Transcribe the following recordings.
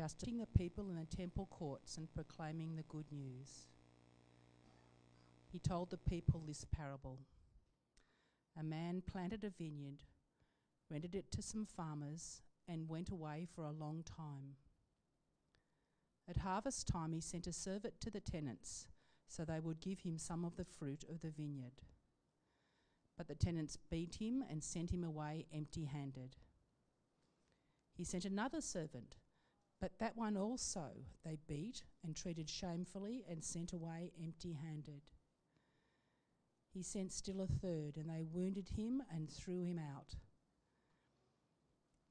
justifying the people in the temple courts and proclaiming the good news. He told the people this parable A man planted a vineyard, rented it to some farmers, and went away for a long time. At harvest time, he sent a servant to the tenants so they would give him some of the fruit of the vineyard. But the tenants beat him and sent him away empty handed. He sent another servant, but that one also they beat and treated shamefully and sent away empty handed. He sent still a third, and they wounded him and threw him out.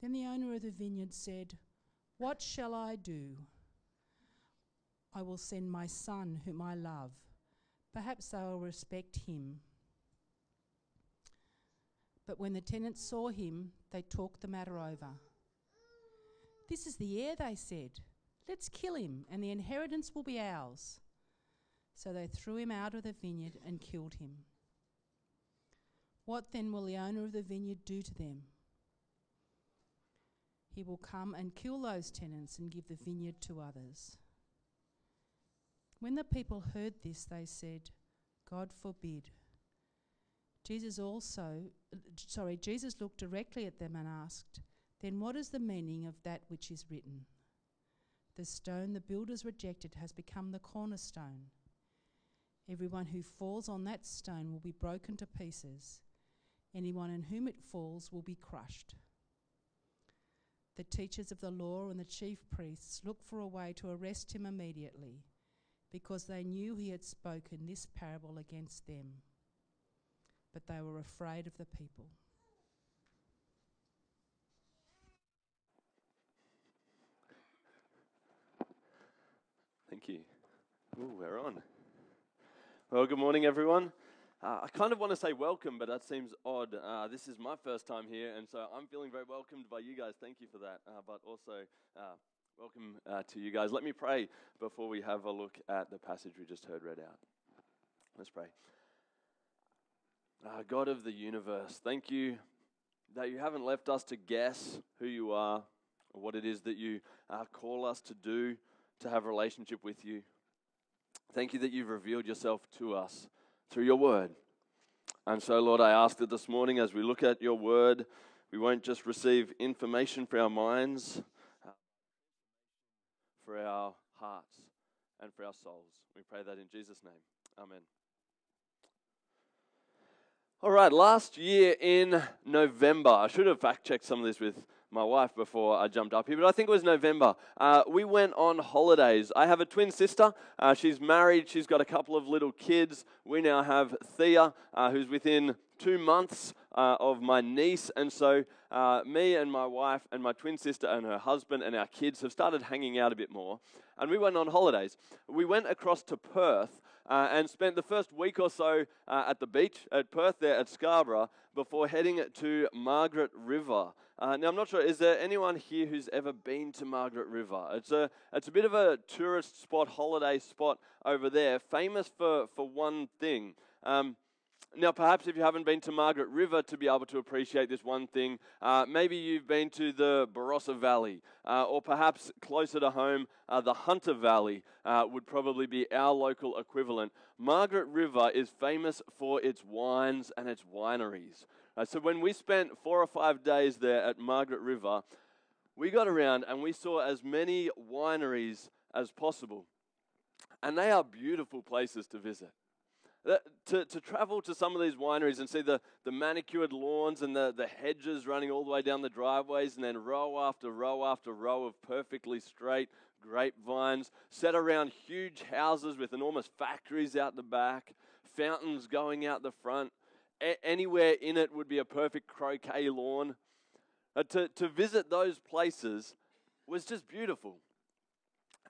Then the owner of the vineyard said, What shall I do? I will send my son, whom I love. Perhaps they will respect him. But when the tenants saw him, they talked the matter over. This is the heir, they said. Let's kill him, and the inheritance will be ours. So they threw him out of the vineyard and killed him. What then will the owner of the vineyard do to them? He will come and kill those tenants and give the vineyard to others. When the people heard this, they said, God forbid. Jesus also, sorry, Jesus looked directly at them and asked, Then what is the meaning of that which is written? The stone the builders rejected has become the cornerstone. Everyone who falls on that stone will be broken to pieces. Anyone in whom it falls will be crushed. The teachers of the law and the chief priests looked for a way to arrest him immediately because they knew he had spoken this parable against them. But they were afraid of the people. Thank you. Ooh, we're on. Well, good morning, everyone. Uh, I kind of want to say welcome, but that seems odd. Uh, this is my first time here, and so I'm feeling very welcomed by you guys. Thank you for that. Uh, but also, uh, welcome uh, to you guys. Let me pray before we have a look at the passage we just heard read out. Let's pray. Uh, God of the universe, thank you that you haven't left us to guess who you are or what it is that you call us to do to have a relationship with you. Thank you that you've revealed yourself to us through your word. And so, Lord, I ask that this morning as we look at your word, we won't just receive information for our minds, uh, for our hearts, and for our souls. We pray that in Jesus' name. Amen. All right, last year in November, I should have fact checked some of this with my wife before I jumped up here, but I think it was November. Uh, we went on holidays. I have a twin sister. Uh, she's married. She's got a couple of little kids. We now have Thea, uh, who's within two months uh, of my niece. And so, uh, me and my wife and my twin sister and her husband and our kids have started hanging out a bit more. And we went on holidays. We went across to Perth uh, and spent the first week or so uh, at the beach at Perth, there at Scarborough, before heading to Margaret River. Uh, now, I'm not sure, is there anyone here who's ever been to Margaret River? It's a, it's a bit of a tourist spot, holiday spot over there, famous for, for one thing. Um, now, perhaps if you haven't been to Margaret River to be able to appreciate this one thing, uh, maybe you've been to the Barossa Valley, uh, or perhaps closer to home, uh, the Hunter Valley uh, would probably be our local equivalent. Margaret River is famous for its wines and its wineries. Uh, so when we spent four or five days there at Margaret River, we got around and we saw as many wineries as possible. And they are beautiful places to visit. To, to travel to some of these wineries and see the, the manicured lawns and the, the hedges running all the way down the driveways, and then row after row after row of perfectly straight grapevines set around huge houses with enormous factories out the back, fountains going out the front. A- anywhere in it would be a perfect croquet lawn. Uh, to, to visit those places was just beautiful.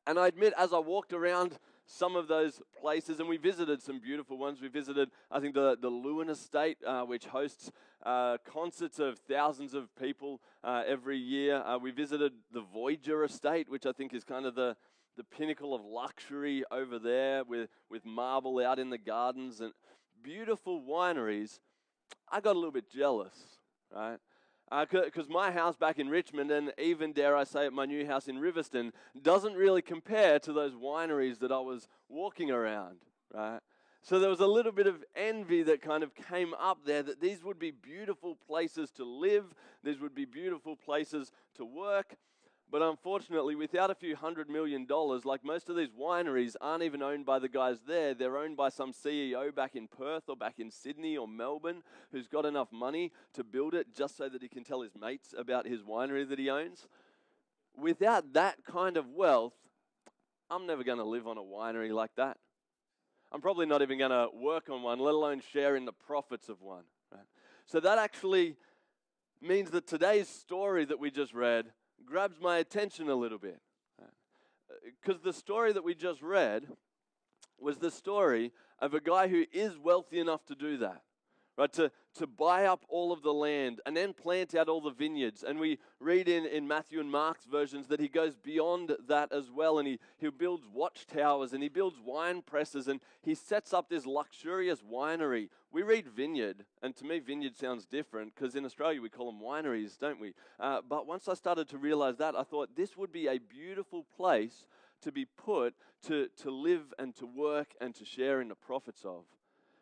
And I admit, as I walked around some of those places, and we visited some beautiful ones. We visited, I think, the, the Leeuwin Estate, uh, which hosts uh, concerts of thousands of people uh, every year. Uh, we visited the Voyager Estate, which I think is kind of the, the pinnacle of luxury over there with, with marble out in the gardens and beautiful wineries. I got a little bit jealous, right? Because uh, my house back in Richmond, and even dare I say it, my new house in Riverstone, doesn't really compare to those wineries that I was walking around, right? So there was a little bit of envy that kind of came up there that these would be beautiful places to live, these would be beautiful places to work. But unfortunately, without a few hundred million dollars, like most of these wineries aren't even owned by the guys there. They're owned by some CEO back in Perth or back in Sydney or Melbourne who's got enough money to build it just so that he can tell his mates about his winery that he owns. Without that kind of wealth, I'm never going to live on a winery like that. I'm probably not even going to work on one, let alone share in the profits of one. Right? So that actually means that today's story that we just read grabs my attention a little bit. Because uh, the story that we just read was the story of a guy who is wealthy enough to do that right? To, to buy up all of the land and then plant out all the vineyards. And we read in, in Matthew and Mark's versions that he goes beyond that as well. And he, he builds watchtowers and he builds wine presses and he sets up this luxurious winery. We read vineyard, and to me, vineyard sounds different because in Australia we call them wineries, don't we? Uh, but once I started to realize that, I thought this would be a beautiful place to be put to, to live and to work and to share in the profits of.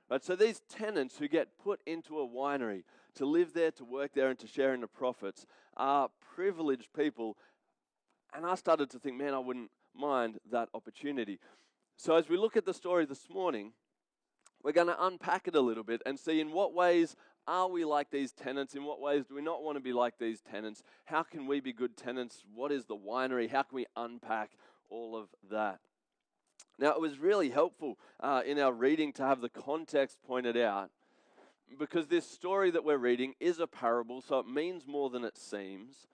Right, so these tenants who get put into a winery to live there, to work there, and to share in the profits are privileged people. And I started to think, man, I wouldn't mind that opportunity. So as we look at the story this morning, we're going to unpack it a little bit and see in what ways are we like these tenants? In what ways do we not want to be like these tenants? How can we be good tenants? What is the winery? How can we unpack all of that? Now, it was really helpful uh, in our reading to have the context pointed out because this story that we're reading is a parable, so it means more than it seems.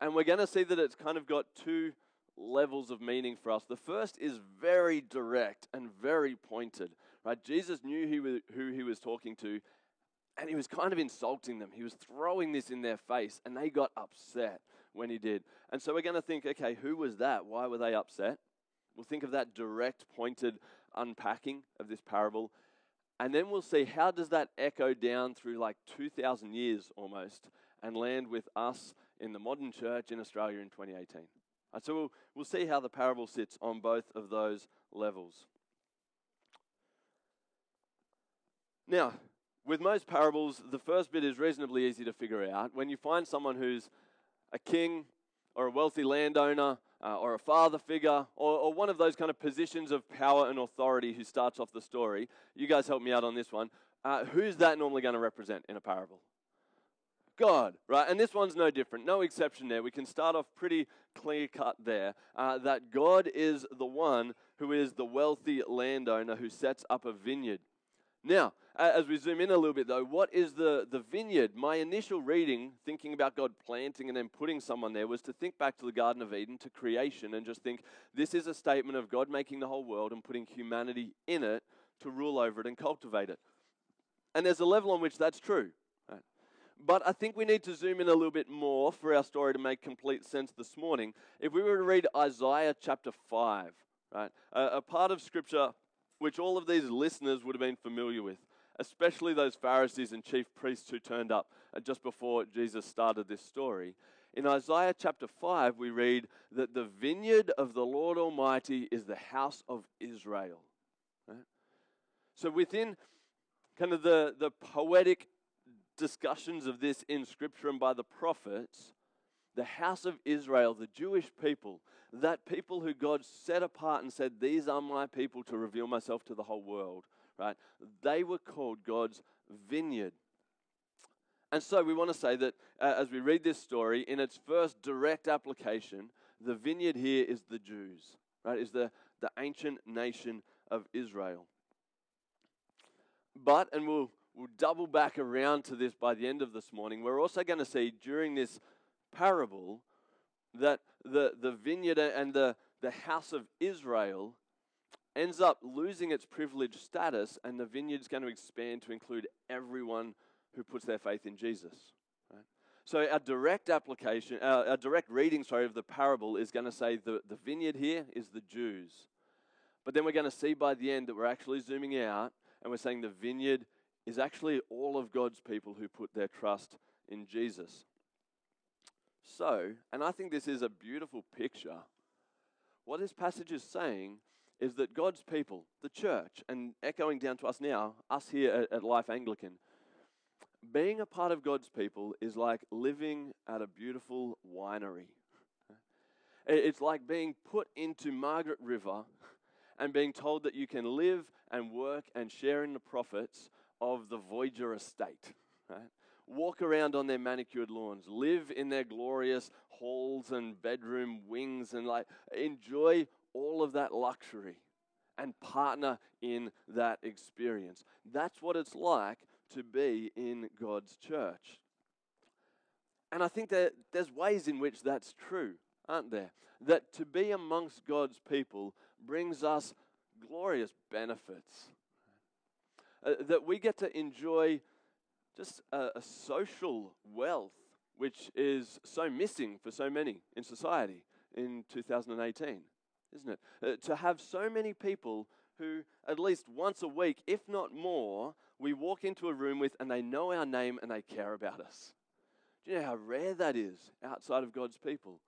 And we're going to see that it's kind of got two levels of meaning for us. The first is very direct and very pointed. Right? Jesus knew he was, who he was talking to, and he was kind of insulting them. He was throwing this in their face, and they got upset when he did. And so we're going to think, okay, who was that? Why were they upset? We'll think of that direct, pointed unpacking of this parable. And then we'll see how does that echo down through like 2,000 years almost and land with us in the modern church in Australia in 2018. Right, so we'll, we'll see how the parable sits on both of those levels. Now, with most parables, the first bit is reasonably easy to figure out. When you find someone who's a king or a wealthy landowner uh, or a father figure or, or, one of those kind of positions of power and authority who starts off the story. You guys help me out on this one. Uh, who's that normally going to represent in a parable? God, right? And this one's no different, no exception there. We can start off pretty clear cut there uh, that God is the one who is the wealthy landowner who sets up a vineyard. Now, as we zoom in a little bit though, what is the, the vineyard? My initial reading, thinking about God planting and then putting someone there, was to think back to the Garden of Eden, to creation, and just think this is a statement of God making the whole world and putting humanity in it to rule over it and cultivate it. And there's a level on which that's true. Right? But I think we need to zoom in a little bit more for our story to make complete sense this morning. If we were to read Isaiah chapter 5, right, a, a part of Scripture which all of these listeners would have been familiar with, especially those Pharisees and chief priests who turned up uh, just before Jesus started this story. In Isaiah chapter 5, we read that the vineyard of the Lord Almighty is the house of Israel. Right? So, within kind of the, the poetic discussions of this in Scripture and by the prophets, the house of Israel, the Jewish people, that people who God set apart and said, These are my people to reveal myself to the whole world, right? They were called God's vineyard. And so we want to say that uh, as we read this story, in its first direct application, the vineyard here is the Jews, right? Is the, the ancient nation of Israel. But, and we'll, we'll double back around to this by the end of this morning, we're also going to see during this parable that the, the vineyard and the, the house of Israel ends up losing its privileged status, and the vineyard's going to expand to include everyone who puts their faith in Jesus. So our direct application, our, our direct reading, sorry, of the parable is going to say the, the vineyard here is the Jews. But then we're going to see by the end that we're actually zooming out and we're saying the vineyard is actually all of God's people who put their trust in Jesus. So, and I think this is a beautiful picture, what this passage is saying is that God's people, the church, and echoing down to us now, us here at, Life Anglican, being a part of God's people is like living at a beautiful winery. It's like being put into Margaret River and being told that you can live and work and share in the profits of the Voyager estate. Right? Walk around on their manicured lawns, live in their glorious halls and bedroom wings, and like enjoy all of that luxury and partner in that experience. That's what it's like to be in God's church. And I think that there's ways in which that's true, aren't there? That to be amongst God's people brings us glorious benefits. Uh, that we get to enjoy just a, a social wealth which is so missing for so many in society in 2018, isn't it? Uh, to have so many people who, at least once a week, if not more, we walk into a room with and they know our name and they care about us. Do you know how rare that is outside of God's people?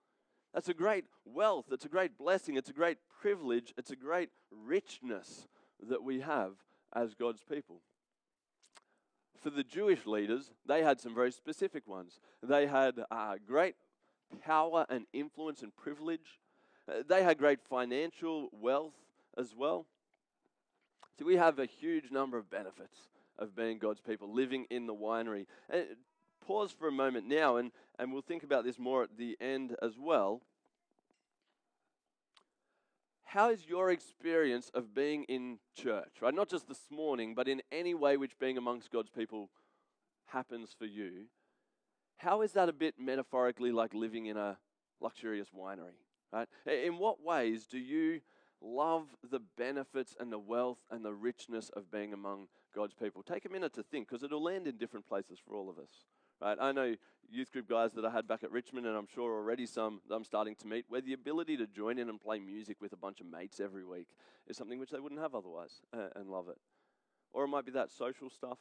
That's a great wealth, it's a great blessing, it's a great privilege, it's a great richness that we have as God's people. For the Jewish leaders, they had some very specific ones. They had uh, great power and influence and privilege. Uh, they had great financial wealth as well. So we have a huge number of benefits of being God's people, living in the winery. And pause for a moment now, and, and we'll think about this more at the end as well. How is your experience of being in church, right? Not just this morning, but in any way which being amongst God's people happens for you. How is that a bit metaphorically like living in a luxurious winery, right? In what ways do you love the benefits and the wealth and the richness of being among God's people? Take a minute to think because it'll land in different places for all of us. Right? I know youth group guys that I had back at Richmond, and I'm sure already some I'm starting to meet, where the ability to join in and play music with a bunch of mates every week is something which they wouldn't have otherwise uh, and love it. Or it might be that social stuff,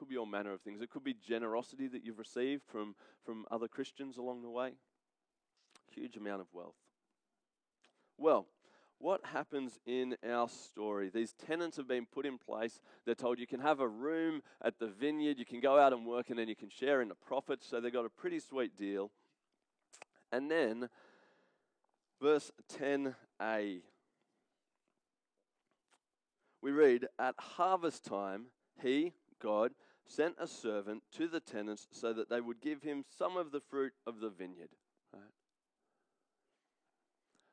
could be all manner of things. It could be generosity that you've received from, from other Christians along the way. Huge amount of wealth. Well, what happens in our story? These tenants have been put in place. They're told you can have a room at the vineyard, you can go out and work, and then you can share in the profits. So they've got a pretty sweet deal. And then, verse 10a, we read, At harvest time, he, God, sent a servant to the tenants so that they would give him some of the fruit of the vineyard the,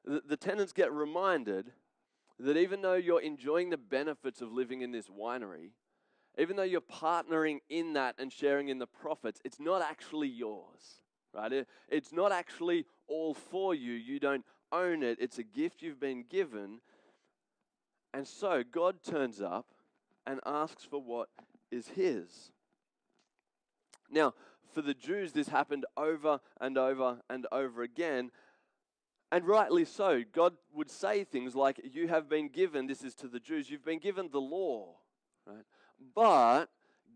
the tenants get reminded that even though you're enjoying the benefits of living in this winery, even though you're partnering in that and sharing in the profits, it's not actually yours, right? It, it's not actually all for you. You don't own it, it's a gift you've been given. And so God turns up and asks for what is his. Now, for the Jews, this happened over and over and over again. And rightly so. God would say things like, You have been given, this is to the Jews, you've been given the law, right? But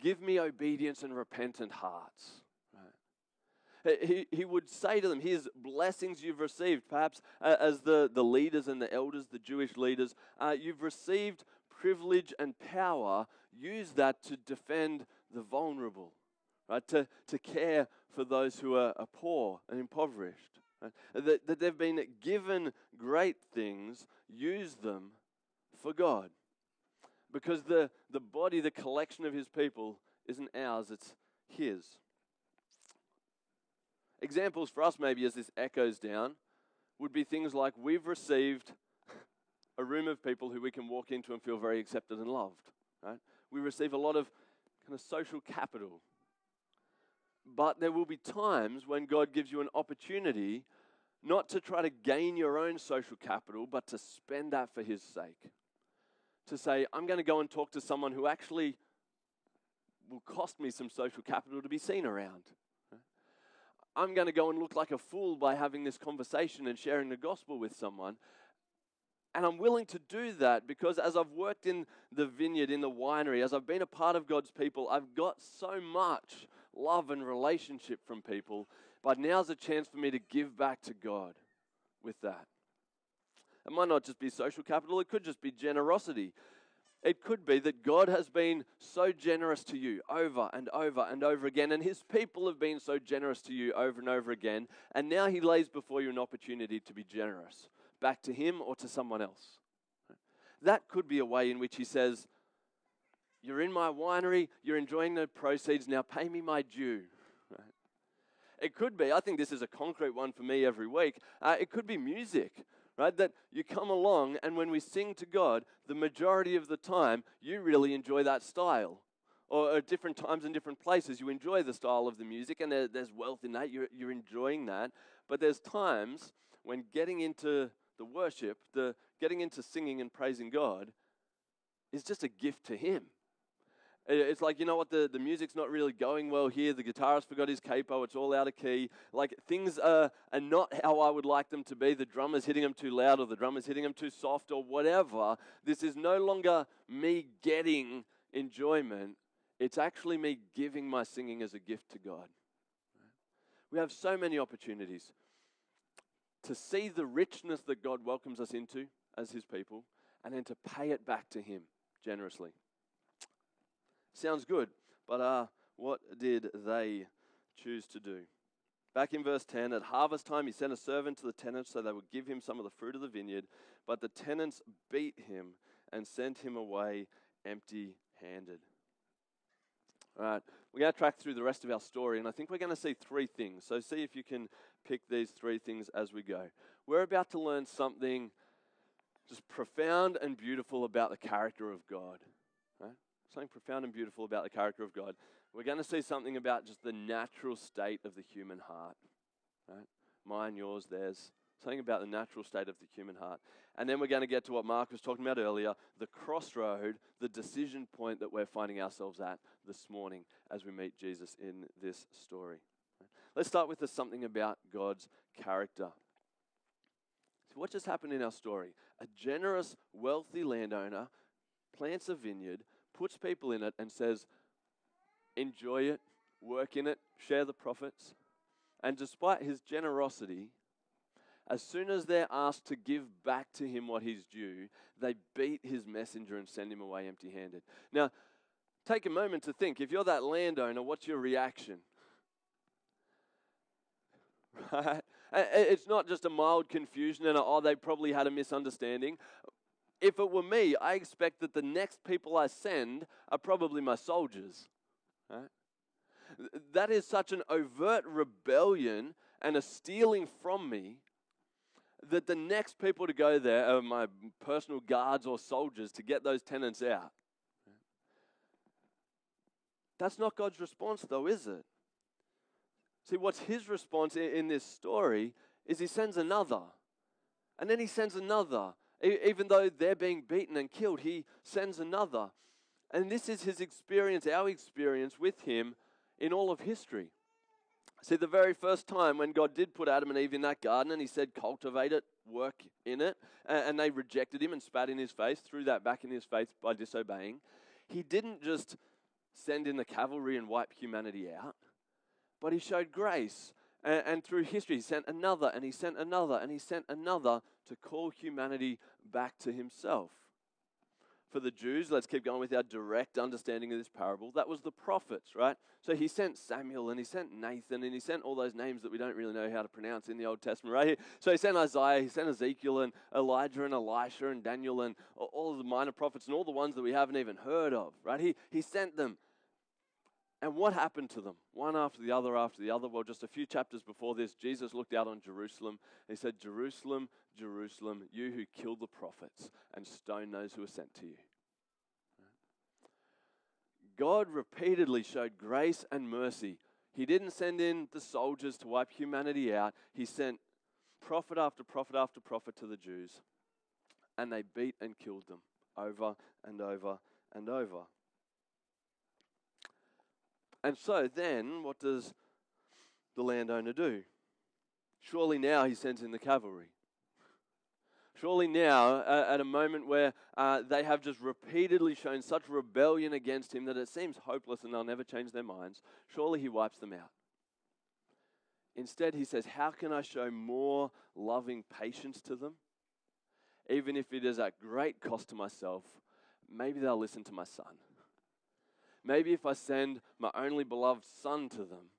give me obedience and repentant hearts. Right? He, he would say to them, Here's blessings you've received. Perhaps uh, as the, the leaders and the elders, the Jewish leaders, uh, you've received privilege and power. Use that to defend the vulnerable, right? To, to care for those who are, are poor and impoverished. That, that they've been given great things, use them for God. Because the, the body, the collection of His people, isn't ours, it's His. Examples for us, maybe as this echoes down, would be things like we've received a room of people who we can walk into and feel very accepted and loved. Right? We receive a lot of kind of social capital but there will be times when God gives you an opportunity not to try to gain your own social capital, but to spend that for His sake. To say, I'm going to go and talk to someone who actually will cost me some social capital to be seen around. I'm going to go and look like a fool by having this conversation and sharing the gospel with someone. And I'm willing to do that because as I've worked in the vineyard, in the winery, as I've been a part of God's people, I've got so much love and relationship from people, but now's a chance for me to give back to God with that. It might not just be social capital, it could just be generosity. It could be that God has been so generous to you over and over and over again, and His people have been so generous to you over and over again, and now He lays before you an opportunity to be generous back to Him or to someone else. That could be a way in which He says, You're in my winery, you're enjoying the proceeds, now pay me my due. It could be, I think this is a concrete one for me every week, uh, it could be music right? That you come along, and when we sing to God, the majority of the time, you really enjoy that style. Or at different times in different places, you enjoy the style of the music, and there's wealth in that. You're, you're enjoying that. But there's times when getting into the worship, the getting into singing and praising God, is just a gift to Him. It's like, you know what, the, the music's not really going well here. The guitarist forgot his capo. It's all out of key. Like, things are, are not how I would like them to be. The drummer's hitting them too loud or the drummer's hitting them too soft or whatever. This is no longer me getting enjoyment. It's actually me giving my singing as a gift to God. We have so many opportunities to see the richness that God welcomes us into as His people and then to pay it back to Him generously. Sounds good, but uh, what did they choose to do? Back in verse 10, at harvest time, he sent a servant to the tenants so they would give him some of the fruit of the vineyard. But the tenants beat him and sent him away empty handed. All right, we're going to track through the rest of our story, and I think we're going to see three things. So, see if you can pick these three things as we go. We're about to learn something just profound and beautiful about the character of God something profound and beautiful about the character of God. We're going to see something about just the natural state of the human heart. Right? Mine, yours, theirs. Something about the natural state of the human heart. And then we're going to get to what Mark was talking about earlier the crossroad, the decision point that we're finding ourselves at this morning as we meet Jesus in this story. Let's start with the something about God's character. So, what just happened in our story? A generous, wealthy landowner plants a vineyard puts people in it and says, enjoy it, work in it, share the profits. And despite his generosity, as soon as they're asked to give back to him what he's due, they beat his messenger and send him away empty handed. Now, take a moment to think if you're that landowner, what's your reaction? Right? It's not just a mild confusion and, oh, they probably had a misunderstanding if it were me, I expect that the next people I send are probably my soldiers. Right? That is such an overt rebellion and a stealing from me that the next people to go there are my personal guards or soldiers to get those tenants out. That's not God's response, though, is it? See, what's his response in this story is he sends another. And then he sends another. Even though they're being beaten and killed, he sends another. And this is his experience, our experience with him in all of history. See, the very first time when God did put Adam and Eve in that garden and he said, cultivate it, work in it, and they rejected him and spat in his face, threw that back in his face by disobeying, he didn't just send in the cavalry and wipe humanity out, but he showed grace and, and, through history, he sent another, and he sent another, and he sent another to call humanity back to himself. For the Jews, let's keep going with our direct understanding of this parable. That was the prophets, right? So he sent Samuel and he sent Nathan and he sent all those names that we don't really know how to pronounce in the Old Testament, right? So he sent Isaiah, he sent Ezekiel and Elijah and Elisha and Daniel and all of the minor prophets and all the ones that we haven't even heard of, right? He, he sent them and what happened to them? One after the other after the other. Well, just a few chapters before this, Jesus looked out on Jerusalem. He said, Jerusalem, Jerusalem, you who kill the prophets and stone those who are sent to you. God repeatedly showed grace and mercy. He didn't send in the soldiers to wipe humanity out, He sent prophet after prophet after prophet to the Jews. And they beat and killed them over and over and over. And so then, what does the landowner do? Surely now he sends in the cavalry. Surely now, uh, at a moment where uh, they have just repeatedly shown such rebellion against him that it seems hopeless and they'll never change their minds, surely he wipes them out. Instead, he says, How can I show more loving patience to them? Even if it is at great cost to myself, maybe they'll listen to my son. Maybe if I send my only beloved son to them,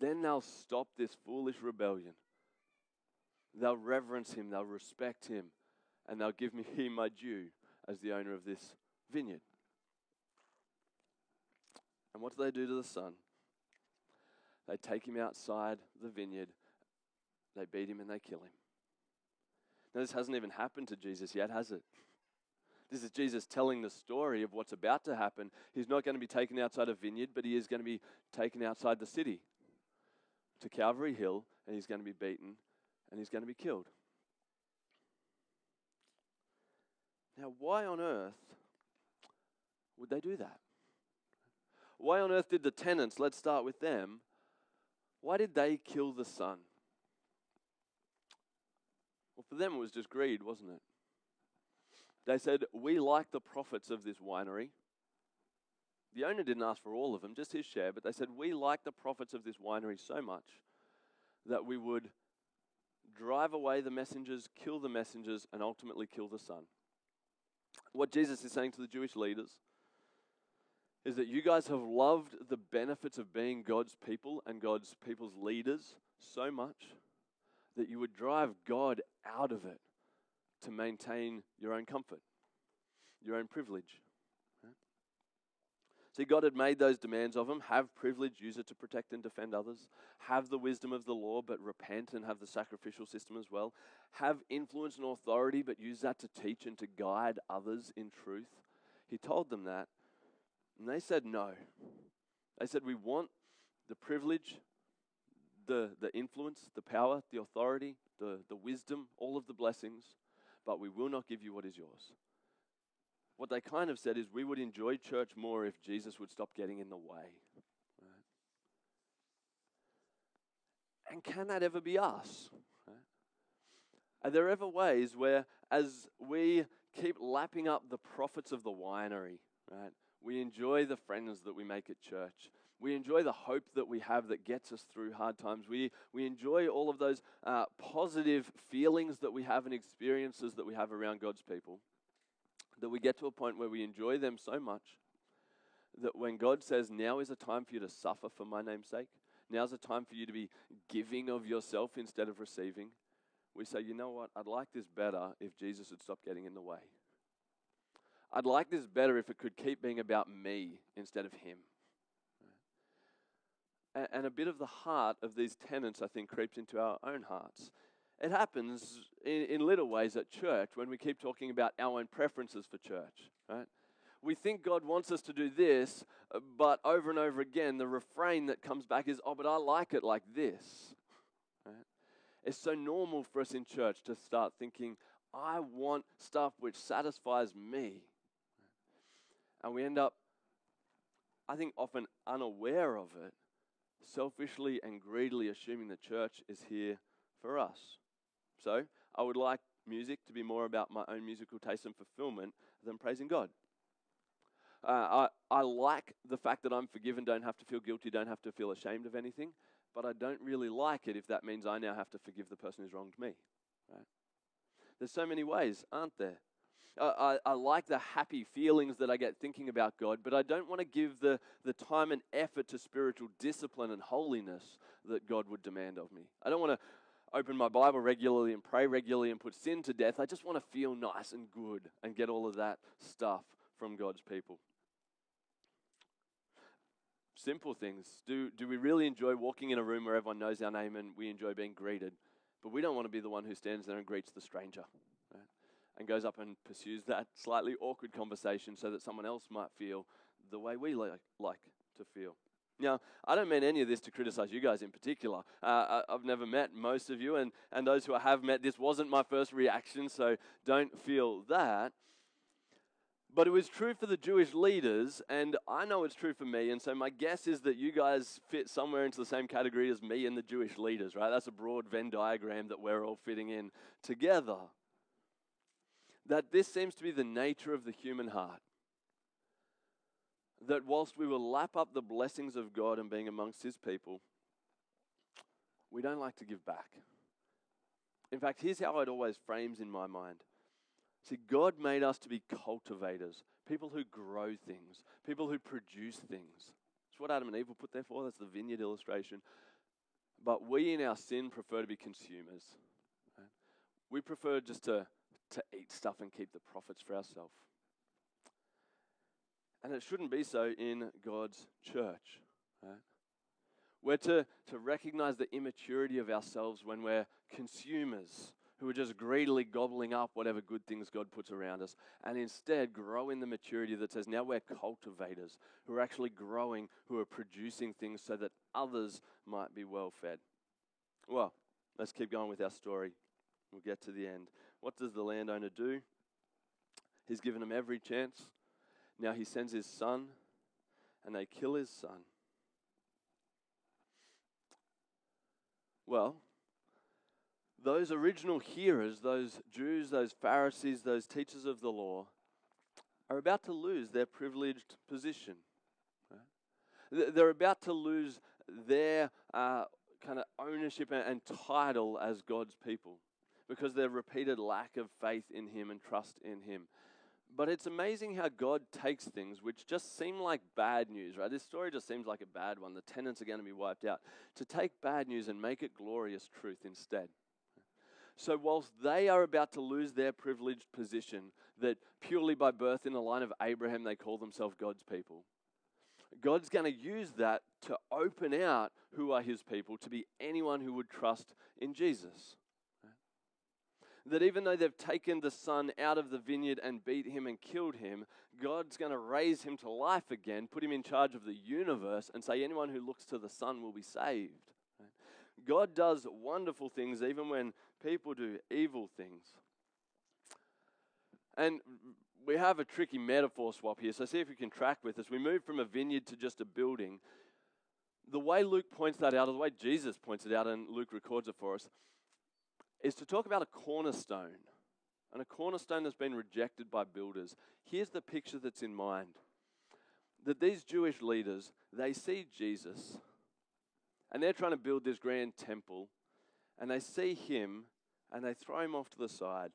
then they'll stop this foolish rebellion. They'll reverence him, they'll respect him, and they'll give me my due as the owner of this vineyard. And what do they do to the son? They take him outside the vineyard, they beat him, and they kill him. Now, this hasn't even happened to Jesus yet, has it? This is Jesus telling the story of what's about to happen. He's not going to be taken outside a vineyard, but he is going to be taken outside the city to Calvary Hill, and he's going to be beaten and he's going to be killed. Now, why on earth would they do that? Why on earth did the tenants, let's start with them, why did they kill the son? Well, for them it was just greed, wasn't it? They said, We like the profits of this winery. The owner didn't ask for all of them, just his share, but they said, We like the profits of this winery so much that we would drive away the messengers, kill the messengers, and ultimately kill the son. What Jesus is saying to the Jewish leaders is that you guys have loved the benefits of being God's people and God's people's leaders so much that you would drive God out of it to maintain your own comfort, your own privilege. See, God had made those demands of him have privilege, use it to protect and defend others, have the wisdom of the law, but repent and have the sacrificial system as well, have influence and authority, but use that to teach and to guide others in truth. He told them that, and they said no. They said, We want the privilege, the, the influence, the power, the authority, the, the wisdom, all of the blessings, but we will not give you what is yours what they kind of said is we would enjoy church more if Jesus would stop getting in the way. Right? And can that ever be us? Right? Are there ever ways where, as we keep lapping up the profits of the winery, right, we enjoy the friends that we make at church? We enjoy the hope that we have that gets us through hard times. We, we enjoy all of those uh, positive feelings that we have and experiences that we have around God's people that we get to a point where we enjoy them so much that when God says, Now is a time for you to suffer for my name's sake, now's a time for you to be giving of yourself instead of receiving, we say, You know what? I'd like this better if Jesus would stop getting in the way. I'd like this better if it could keep being about me instead of Him. And a bit of the heart of these tenants, I think, creeps into our own hearts. It happens in, in little ways at church when we keep talking about our own preferences for church, right? We think God wants us to do this, uh, but over and over again, the refrain that comes back is, oh, but I like it like this. Right? It's so normal for us in church to start thinking, I want stuff which satisfies me. And we end up, I think, often unaware of it, selfishly and greedily assuming the church is here for us. So I would like music to be more about my own musical taste and fulfillment than praising God. Uh, I, I like the fact that I'm forgiven, don't have to feel guilty, don't have to feel ashamed of anything, but I don't really like it if that means I now have to forgive the person who's wronged me. Right? There's so many ways, aren't there? I, I, like the happy feelings that I get thinking about God, but I don't want to give the, the time and effort to spiritual discipline and holiness that God would demand of me. I don't want to open my Bible regularly and pray regularly and put sin to death. I just want to feel nice and good and get all of that stuff from God's people. Simple things. Do, do we really enjoy walking in a room where everyone knows our name and we enjoy being greeted? But we don't want to be the one who stands there and greets the stranger? And goes up and pursues that slightly awkward conversation so that someone else might feel the way we like, like to feel. Now, I don't mean any of this to criticize you guys in particular. Uh, I've never met most of you, and, and those who I have met, this wasn't my first reaction, so don't feel that. But it was true for the Jewish leaders, and I know it's true for me, and so my guess is that you guys fit somewhere into the same category as me and the Jewish leaders, right? That's a broad Venn diagram that we're all fitting in together. That this seems to be the nature of the human heart. That whilst we will lap up the blessings of God and being amongst His people, we don't like to give back. In fact, here's how it always frames in my mind. See, God made us to be cultivators, people who grow things, people who produce things. That's what Adam and Eve were put there for. That's the vineyard illustration. But we in our sin prefer to be consumers. We prefer just to, to eat stuff and keep the profits for ourselves. And it shouldn't be so in God's church. Right? We're to, to recognize the immaturity of ourselves when we're consumers who are just greedily gobbling up whatever good things God puts around us, and instead grow in the maturity that says now we're cultivators who are actually growing, who are producing things so that others might be well fed. Well, let's keep going with our story. We'll get to the end. What does the landowner do? He's given him every chance. Now he sends his son, and they kill his son. Well, those original hearers, those Jews, those Pharisees, those teachers of the law, are about to lose their privileged position. Right? They're about to lose their uh, kind of ownership and title as God's people because their repeated lack of faith in Him and trust in Him. But it's amazing how God takes things which just seem like bad news, right? This story just seems like a bad one. The tenants are going to be wiped out. To take bad news and make it glorious truth instead. So, whilst they are about to lose their privileged position, that purely by birth in the line of Abraham they call themselves God's people, God's going to use that to open out who are his people to be anyone who would trust in Jesus that even though they've taken the son out of the vineyard and beat him and killed him, God's going to raise him to life again, put him in charge of the universe, and say, anyone who looks to the son will be saved. God does wonderful things even when people do evil things. And we have a tricky metaphor swap here, so see if you can track with us. We move from a vineyard to just a building. The way Luke points that out, or the way Jesus points it out, and Luke records it for us, is to talk about a cornerstone. And a cornerstone that's been rejected by builders. Here's the picture that's in mind that these Jewish leaders, they see Jesus and they're trying to build this grand temple and they see him and they throw him off to the side.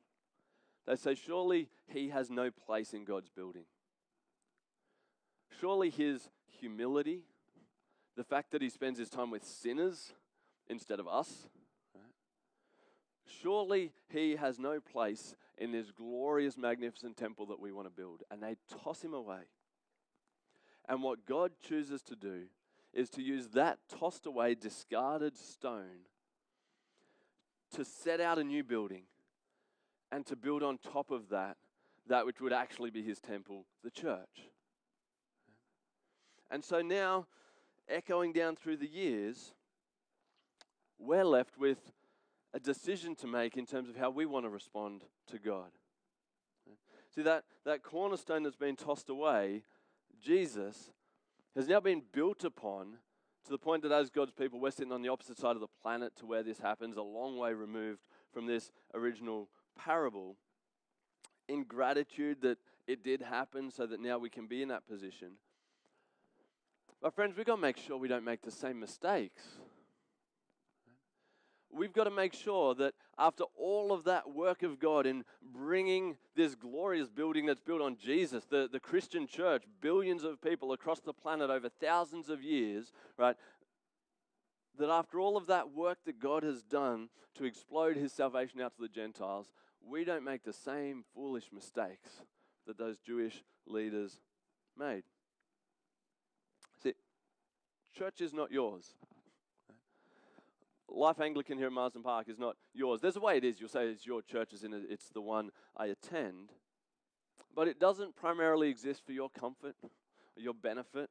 They say, Surely he has no place in God's building. Surely his humility, the fact that he spends his time with sinners instead of us, Surely he has no place in this glorious, magnificent temple that we want to build. And they toss him away. And what God chooses to do is to use that tossed away, discarded stone to set out a new building and to build on top of that that which would actually be his temple, the church. And so now, echoing down through the years, we're left with a decision to make in terms of how we want to respond to God. See, that, that cornerstone that's been tossed away, Jesus, has now been built upon to the point that as God's people, we're sitting on the opposite side of the planet to where this happens, a long way removed from this original parable. In gratitude that it did happen so that now we can be in that position. But, friends, we've got to make sure we don't make the same mistakes we've got to make sure that after all of that work of God in bringing this glorious building that's built on Jesus, the, the Christian church, billions of people across the planet over thousands of years, right? That after all of that work that God has done to explode his salvation out to the Gentiles, we don't make the same foolish mistakes that those Jewish leaders made. See, church is not yours. Life Anglican here at Marsden Park is not yours. There's a way it is. You'll say it's your church, as in it's the one I attend. But it doesn't primarily exist for your comfort, or your benefit.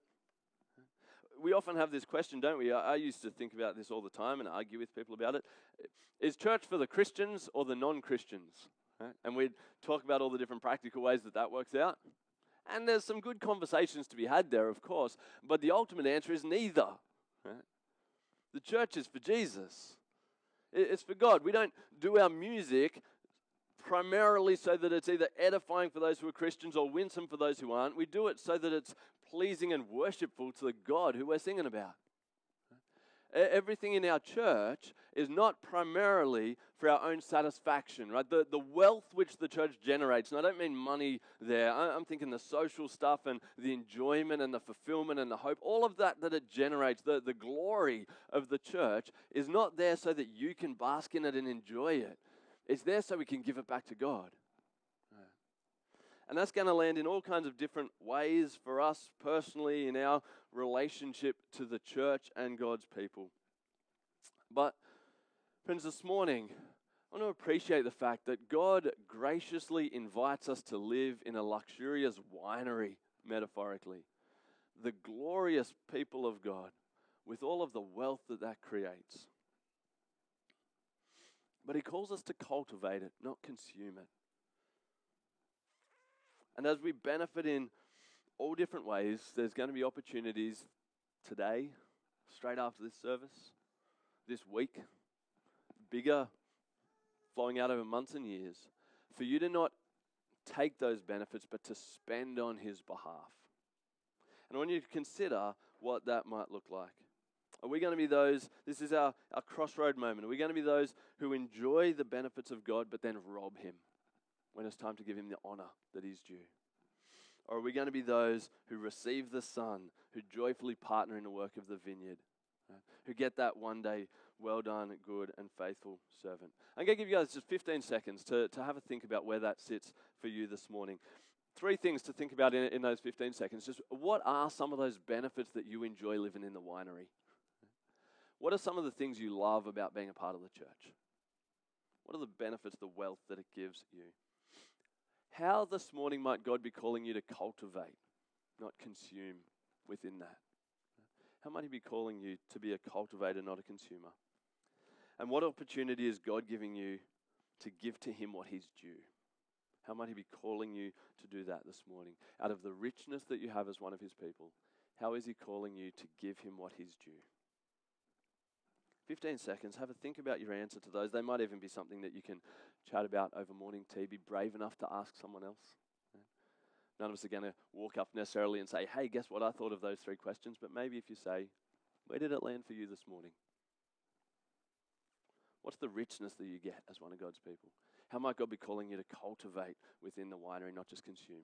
We often have this question, don't we? I, used to think about this all the time and argue with people about it. Is church for the Christians or the non Christians? Right? And we'd talk about all the different practical ways that that works out. And there's some good conversations to be had there, of course, but the ultimate answer is neither. Right? The church is for Jesus, it's for God. We don't do our music primarily so that it's either edifying for those who are Christians or winsome for those who aren't. We do it so that it's pleasing and worshipful to the God who we're singing about. Everything in our church is not primarily for our own satisfaction, right? The, the wealth which the church generates, and I don't mean money there, I'm thinking the social stuff and the enjoyment and the fulfillment and the hope, all of that that it generates, the, the glory of the church is not there so that you can bask in it and enjoy it. It's there so we can give it back to God. And that's going to land in all kinds of different ways for us personally in our relationship to the church and God's people. But, friends, this morning, I want to appreciate the fact that God graciously invites us to live in a luxurious winery, metaphorically. The glorious people of God, with all of the wealth that that creates. But He calls us to cultivate it, not consume it. And as we benefit in all different ways, there's going to be opportunities today, straight after this service, this week, bigger, flowing out over months and years, for you to not take those benefits, but to spend on His behalf. And I want you to consider what that might look like. Are we going to be those, this is our, our crossroad moment, are we going to be those who enjoy the benefits of God but then rob Him? When it's time to give him the honor that he's due? Or are we going to be those who receive the Son, who joyfully partner in the work of the vineyard, right? who get that one day, well done, good and faithful servant? I'm going to give you guys just 15 seconds to, to have a think about where that sits for you this morning. Three things to think about in, in those 15 seconds. Just what are some of those benefits that you enjoy living in the winery? What are some of the things you love about being a part of the church? What are the benefits, the wealth that it gives you? How this morning might God be calling you to cultivate, not consume within that? How might He be calling you to be a cultivator, not a consumer? And what opportunity is God giving you to give to Him what He's due? How might He be calling you to do that this morning? Out of the richness that you have as one of His people, how is He calling you to give Him what He's due? 15 seconds, have a think about your answer to those. They might even be something that you can chat about over morning tea. Be brave enough to ask someone else. None of us are going to walk up necessarily and say, hey, guess what? I thought of those three questions. But maybe if you say, where did it land for you this morning? What's the richness that you get as one of God's people? How might God be calling you to cultivate within the winery, not just consume?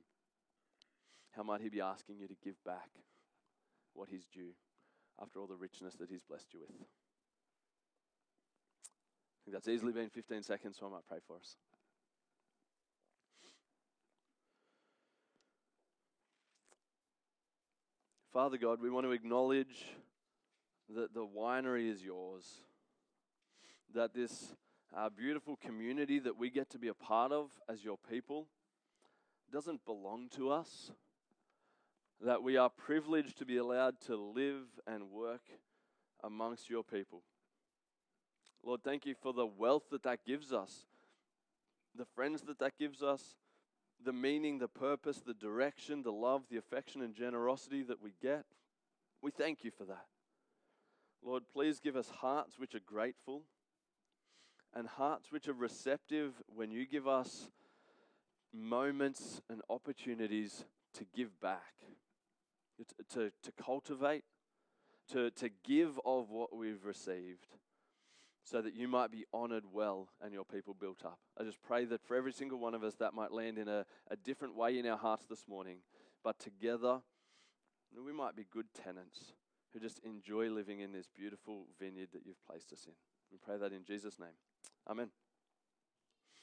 How might He be asking you to give back what He's due after all the richness that He's blessed you with? I think that's easily been 15 seconds, so I might pray for us. Father God, we want to acknowledge that the winery is yours, that this uh, beautiful community that we get to be a part of as your people doesn't belong to us, that we are privileged to be allowed to live and work amongst your people. Lord, thank you for the wealth that that gives us, the friends that that gives us, the meaning, the purpose, the direction, the love, the affection, and generosity that we get. We thank you for that. Lord, please give us hearts which are grateful and hearts which are receptive when you give us moments and opportunities to give back, to, to, to cultivate, to, to give of what we've received so that you might be honored well and your people built up. I just pray that for every single one of us, that might land in a, a different way in our hearts this morning. But together, we might be good tenants who just enjoy living in this beautiful vineyard that you've placed us in. We pray that in Jesus' name. Amen.